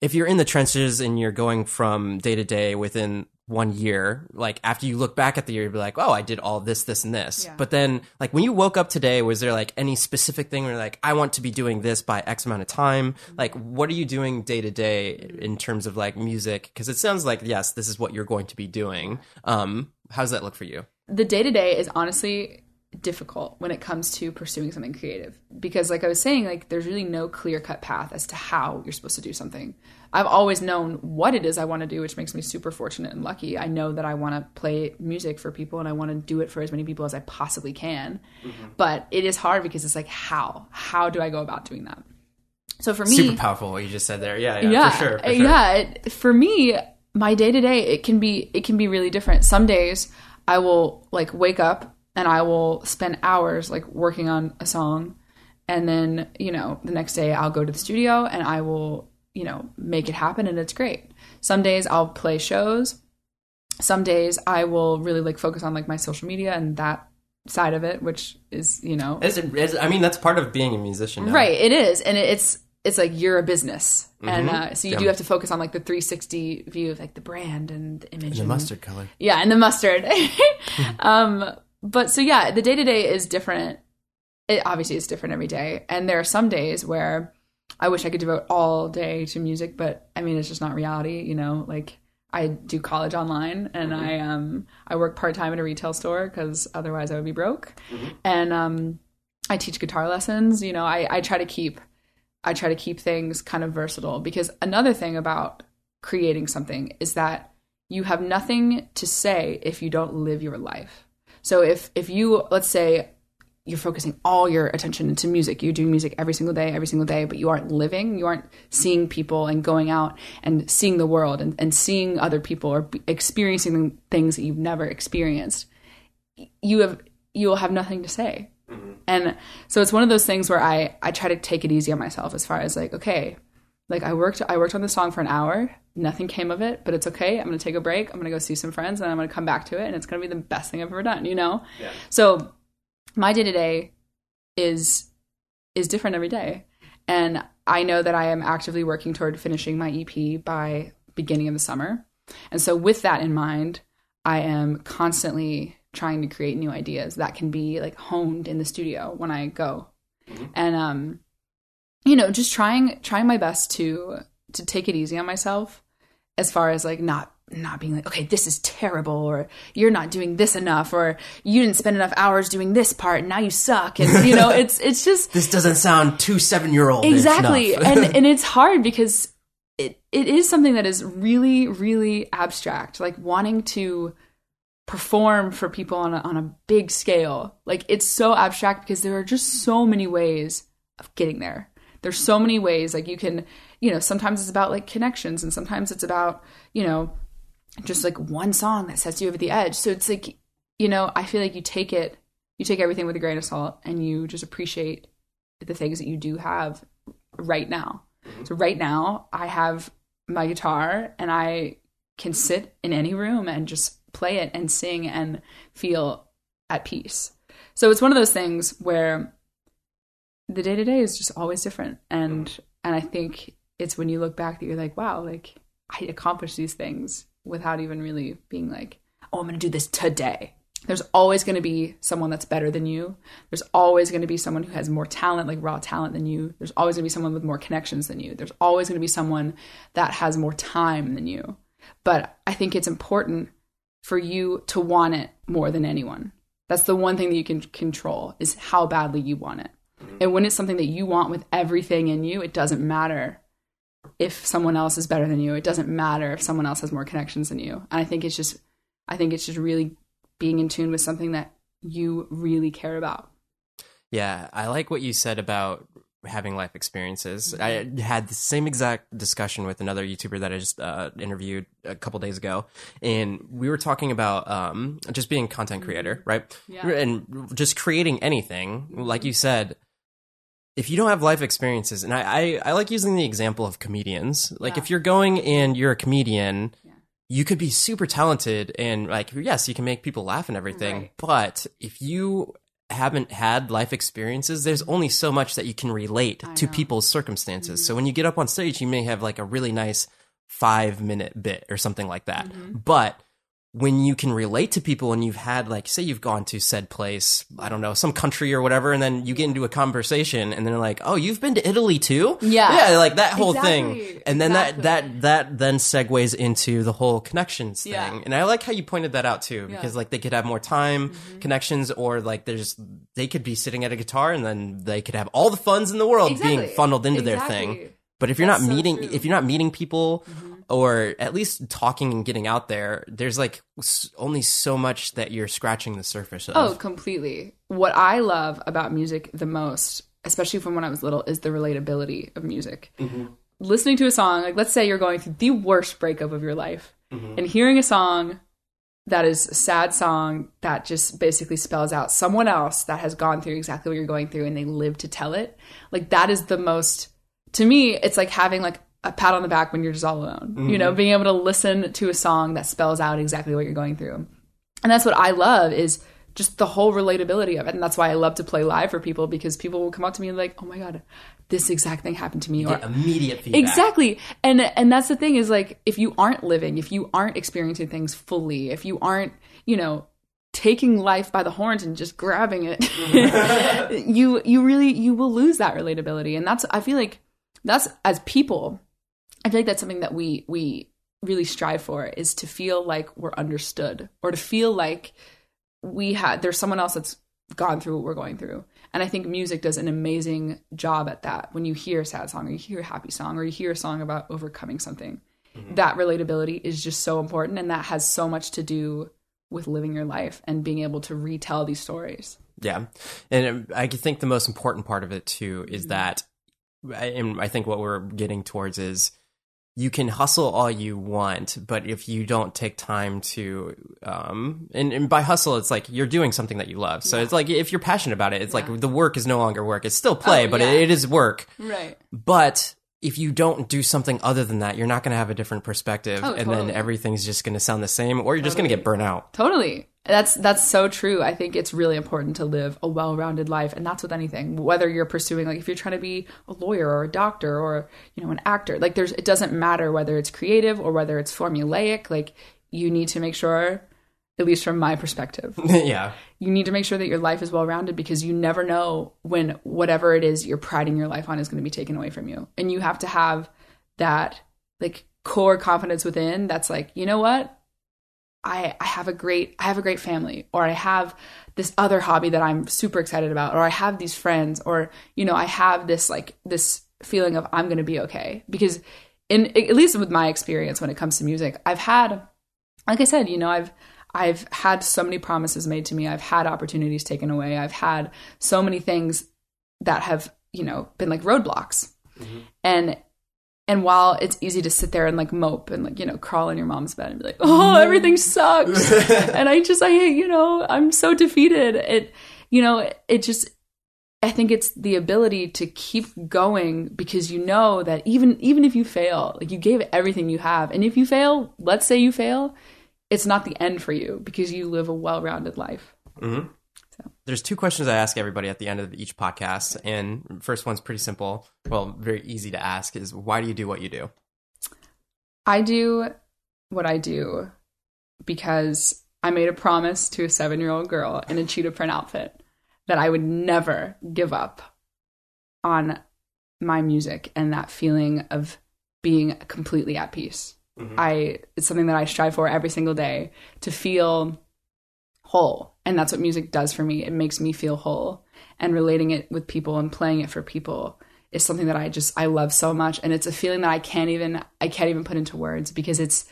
if you're in the trenches and you're going from day to day within one year, like after you look back at the year, you'd be like, oh, I did all this, this, and this. Yeah. But then, like when you woke up today, was there like any specific thing where like I want to be doing this by X amount of time? Like, what are you doing day to day in terms of like music? Because it sounds like yes, this is what you're going to be doing. Um, how does that look for you? the day to day is honestly difficult when it comes to pursuing something creative because like i was saying like there's really no clear cut path as to how you're supposed to do something i've always known what it is i want to do which makes me super fortunate and lucky i know that i want to play music for people and i want to do it for as many people as i possibly can but it is hard because it's like how how do i go about doing that so for me Super powerful what you just said there. Yeah, yeah, yeah, for sure. For uh, sure. yeah. it- For me, my day to day, it can be it can be really different. Some days I will like wake up and I will spend hours like working on a song, and then you know the next day I'll go to the studio and I will you know make it happen, and it's great. Some days I'll play shows. Some days I will really like focus on like my social media and that side of it, which is you know It's, it's, I mean, that's part of being a musician. now. Right, it is, and it's it's like you're a business, and Mm-hmm. uh, so you do have to focus on like the 360 view of like the brand and the image, and The and- mustard color. yeah, and the mustard. um, but so yeah, the day to day is different. It obviously is different every day, and there are some days where I wish I could devote all day to music, but I mean it's just not reality, you know. Like I do college online, and I um I work part time at a retail store because otherwise I would be broke, and um I teach guitar lessons. You know, I I try to keep I try to keep things kind of versatile because another thing about creating something is that you have nothing to say if you don't live your life. So if if you let's say you're focusing all your attention into music, you're doing music every single day, every single day, but you aren't living, you aren't seeing people and going out and seeing the world and, and seeing other people or experiencing things that you've never experienced, you have you will have nothing to say. Mm-hmm. And so it's one of those things where I I try to take it easy on myself as far as like okay, like I worked I worked on this song for an hour, nothing came of it, but it's okay. I'm going to take a break. I'm going to go see some friends and I'm going to come back to it and it's going to be the best thing I've ever done, you know? So my day to day is is different every day. And I know that I am actively working toward finishing my EP by beginning of the summer. And so with that in mind, I am constantly trying to create new ideas that can be like honed in the studio when I go. And um you know, just trying trying my best to to take it easy on myself as far as like not not being like okay this is terrible or you're not doing this enough or you didn't spend enough hours doing this part and now you suck. And you know it's it's just This doesn't sound too seven year old. exactly. And and it's hard because it it is something that is really really abstract like wanting to perform for people on a, on a big scale. Like it's so abstract because there are just so many ways of getting there. There's so many ways like you can you know sometimes it's about like connections and sometimes it's about you know just like one song that sets you over the edge so it's like you know i feel like you take it you take everything with a grain of salt and you just appreciate the things that you do have right now. Mm-hmm. So right now I have my guitar and I can sit in any room and just play it and sing and feel at peace. So it's one of those things where the day to day is just always different and mm-hmm. and I think it's when you look back that you're like, wow, like I accomplished these things without even really being like, oh, I'm going to do this today. There's always going to be someone that's better than you. There's always going to be someone who has more talent, like raw talent than you. There's always going to be someone with more connections than you. There's always going to be someone that has more time than you. But I think it's important for you to want it more than anyone. That's the one thing that you can control is how badly you want it. Mm-hmm. And when it's something that you want with everything in you, it doesn't matter if someone else is better than you. It doesn't matter if someone else has more connections than you. And I think it's just I think it's just really being in tune with something that you really care about. Yeah, I like what you said about having life experiences. I had the same exact discussion with another YouTuber that I just uh, interviewed a couple days ago, and we were talking about um, just being a content creator, right? Yeah. And just creating anything, like you said. If you don't have life experiences, and I, I, I like using the example of comedians. Like Yeah. if you're going and you're a comedian, Yeah. you could be super talented and like yes, you can make people laugh and everything. Right. But if you haven't had life experiences, there's only so much that you can relate I to know. people's circumstances. So when you get up on stage, you may have like a really nice five minute bit or something like that. Mm-hmm. But when you can relate to people and you've had like say you've gone to said place i don't know some country or whatever and then you get into a conversation and they're like oh you've been to italy too Yeah. yeah like that whole Exactly. thing and then Exactly. that that that then segues into the whole connections thing Yeah. and i like how you pointed that out too because like they could have more time Mm-hmm. connections or like there's they could be sitting at a guitar and then they could have all the funds in the world being funneled into their thing but if you're That's not so meeting, true. Mm-hmm. if you're not meeting people, or at least talking and getting out there, there's like only so much that you're scratching the surface of. Oh, completely. What I love about music the most, especially from when I was little, is the relatability of music. Mm-hmm. Listening to a song, like let's say you're going through the worst breakup of your life, mm-hmm. and hearing a song that is a sad song that just basically spells out someone else that has gone through exactly what you're going through and they live to tell it. Like that is the most to me, it's like having like a pat on the back when you're just all alone. You know, mm-hmm. being able to listen to a song that spells out exactly what you're going through. And that's what I love is just the whole relatability of it. And that's why I love to play live for people because people will come up to me and like, oh my God, this exact thing happened to me. Or immediate feedback. Exactly. And and that's the thing is like if you aren't living, if you aren't experiencing things fully, if you aren't, you know, taking life by the horns and just grabbing it, mm-hmm. you you really you will lose that relatability. And that's I feel like that's as people, I feel like that's something that we we really strive for is to feel like we're understood or to feel like we had there's someone else that's gone through what we're going through. And I think music does an amazing job at that. When you hear a sad song or you hear a happy song or you hear a song about overcoming something, mm-hmm. that relatability is just so important and that has so much to do with living your life and being able to retell these stories. Yeah, and I think the most important part of it too is mm-hmm. that, and I think what we're getting towards is you can hustle all you want, but if you don't take time to, um, and, and by hustle, it's like you're doing something that you love. So it's like if you're passionate about it, it's like the work is no longer work. It's still play, Oh, but yeah. it, it is work. Right. But if you don't do something other than that, you're not going to have a different perspective, Oh, and totally. then everything's just going to sound the same, or you're just going to get burnt out. Totally. That's that's so true. I think it's really important to live a well-rounded life and that's with anything. Whether you're pursuing like if you're trying to be a lawyer or a doctor or, you know, an actor. Like there's it doesn't matter whether it's creative or whether it's formulaic. Like you need to make sure at least from my perspective, yeah. you need to make sure that your life is well-rounded because you never know when whatever it is you're priding your life on is going to be taken away from you. And you have to have that like core confidence within that's like, you know what? I, I have a great I have a great family or I have this other hobby that I'm super excited about or I have these friends or you know I have this like this feeling of I'm going to be okay. Because in at least with my experience when it comes to music I've had like I said you know I've I've had so many promises made to me. I've had opportunities taken away. I've had so many things that have you know been like roadblocks. Mm-hmm. And and while it's easy to sit there and like mope and like you know crawl in your mom's bed and be like oh everything sucks. And i just i you know i'm so defeated. It you know it just i think it's the ability to keep going because you know that even even if you fail like you gave everything you have. And if you fail let's say you fail it's not the end for you because you live a well-rounded life mm-hmm. There's two questions I ask everybody at the end of each podcast, and first one's pretty simple. Well, very easy to ask is why do you do what you do? I do what I do because I made a promise to a seven year old girl in a cheetah print outfit that I would never give up on my music and that feeling of being completely at peace. Mm-hmm. I it's something that I strive for every single day to feel whole. And that's what music does for me. It makes me feel whole. And relating it with people and playing it for people is something that I just I love so much. And it's a feeling that I can't even I can't even put into words because it's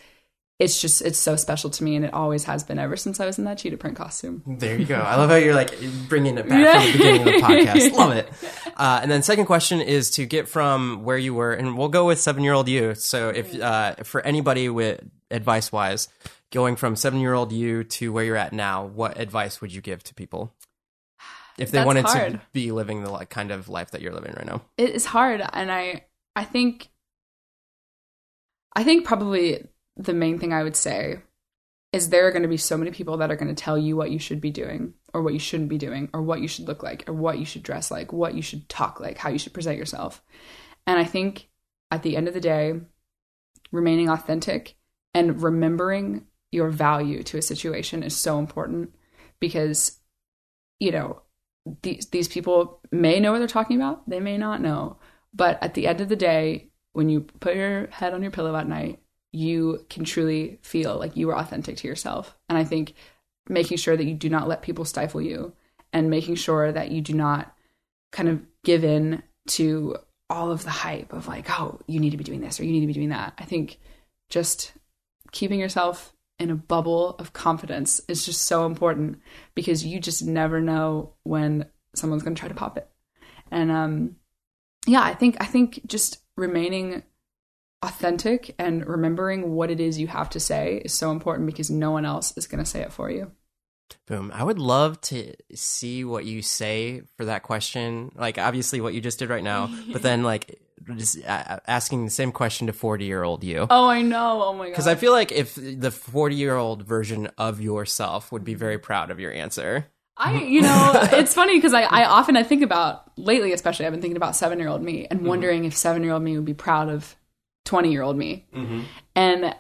it's just it's so special to me and it always has been ever since I was in that cheetah print costume. There you go. I love how you're like bringing it back from the beginning of the podcast. Love it. Uh, and then second question is to get from where you were, and we'll go with seven year old you. So if uh, for anybody with advice wise, going from seven year old you to where you're at now, what advice would you give to people? If they That's wanted to be living the like kind of life that you're living right now? it is hard and i i think i think probably the main thing i would say is there are going to be so many people that are going to tell you what you should be doing or what you shouldn't be doing or what you should look like or what you should dress like what you should talk like how you should present yourself. And i think at the end of the day remaining authentic and remembering your value to a situation is so important because you know these these people may know what they're talking about. They may not know. But at the end of the day when you put your head on your pillow at night you can truly feel like you are authentic to yourself. And i think making sure that you do not let people stifle you and making sure that you do not kind of give in to all of the hype of like oh you need to be doing this or you need to be doing that. I think just keeping yourself in a bubble of confidence is just so important because you just never know when someone's going to try to pop it. And um yeah, I think I think just remaining authentic and remembering what it is you have to say is so important because no one else is going to say it for you. Boom. I would love to see what you say for that question. Like, obviously, what you just did right now, but then, like, asking the same question to 40 year old you. Oh, I know. Oh my god. Because I feel like if the 40 year old version of yourself would be very proud of your answer. I, you know, it's funny because I, I often I think about lately, especially I've been thinking about seven year old me and mm-hmm. wondering if seven year old me would be proud of twenty year old me. Mm-hmm. And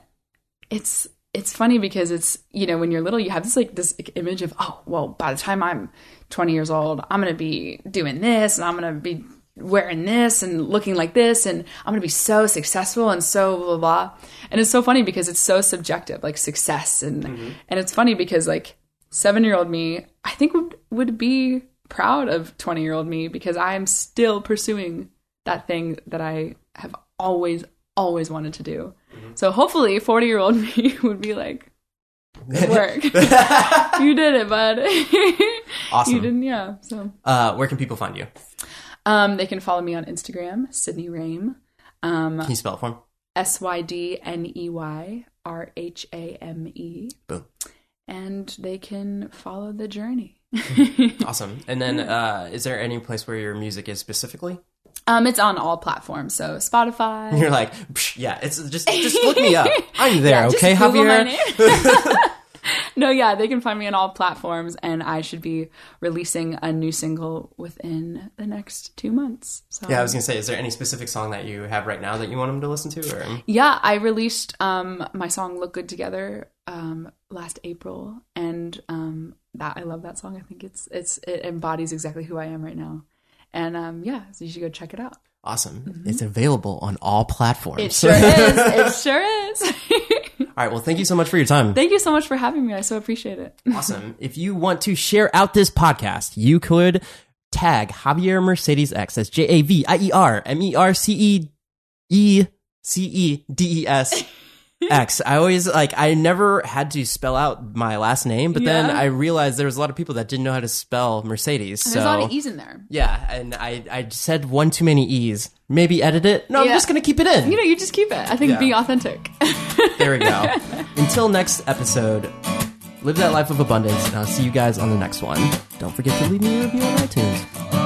it's it's funny because it's you know when you're little you have this like this image of oh well by the time I'm twenty years old I'm gonna be doing this and I'm gonna be wearing this and looking like this and I'm gonna be so successful and so blah blah blah. And it's so funny because it's so subjective like success and and it's funny because like seven year old me, I think would would be proud of twenty year old me because I am still pursuing that thing that I have always always wanted to do. So hopefully, forty year old me would be like, "Good work, you did it, bud. Awesome. you didn't, yeah." So Uh, where can people find you? Um, they can follow me on Instagram, Sydney Rhame, um, Can you spell it for me? S Y D N E Y R H A M E, Boom. and they can follow the journey. Awesome. And then, uh, is there any place where your music is specifically? Um, it's on all platforms, so Spotify. You're like, Psh, yeah, it's just just look me up. I'm there, Yeah, okay, Javier. No, yeah, they can find me on all platforms, and I should be releasing a new single within the next two months. So Yeah, I was gonna say, is there any specific song that you have right now that you want them to listen to? Or Yeah, I released um, my song "Look Good Together" um, last April, and um, that I love that song. I think it's it's it embodies exactly who I am right now, and um, yeah, so you should go check it out. awesome, it's available on all platforms. It sure is. It sure is. all right, well, thank you so much for your time. Thank you so much for having me. I so appreciate it. awesome. If you want to share out this podcast, you could tag Javier Mercedes X. That's J A V I E R M E R C E E C E D E S X. I always like I never had to spell out my last name, but then I realized there was a lot of people that didn't know how to spell Mercedes. There's so a lot of e's in there. yeah, and I I said one too many e's. Maybe edit it. No, I'm just gonna keep it in. You know, you just keep it. I think Yeah. be authentic. There we go. Until next episode, live that life of abundance, and I'll see you guys on the next one. Don't forget to leave me a review on iTunes.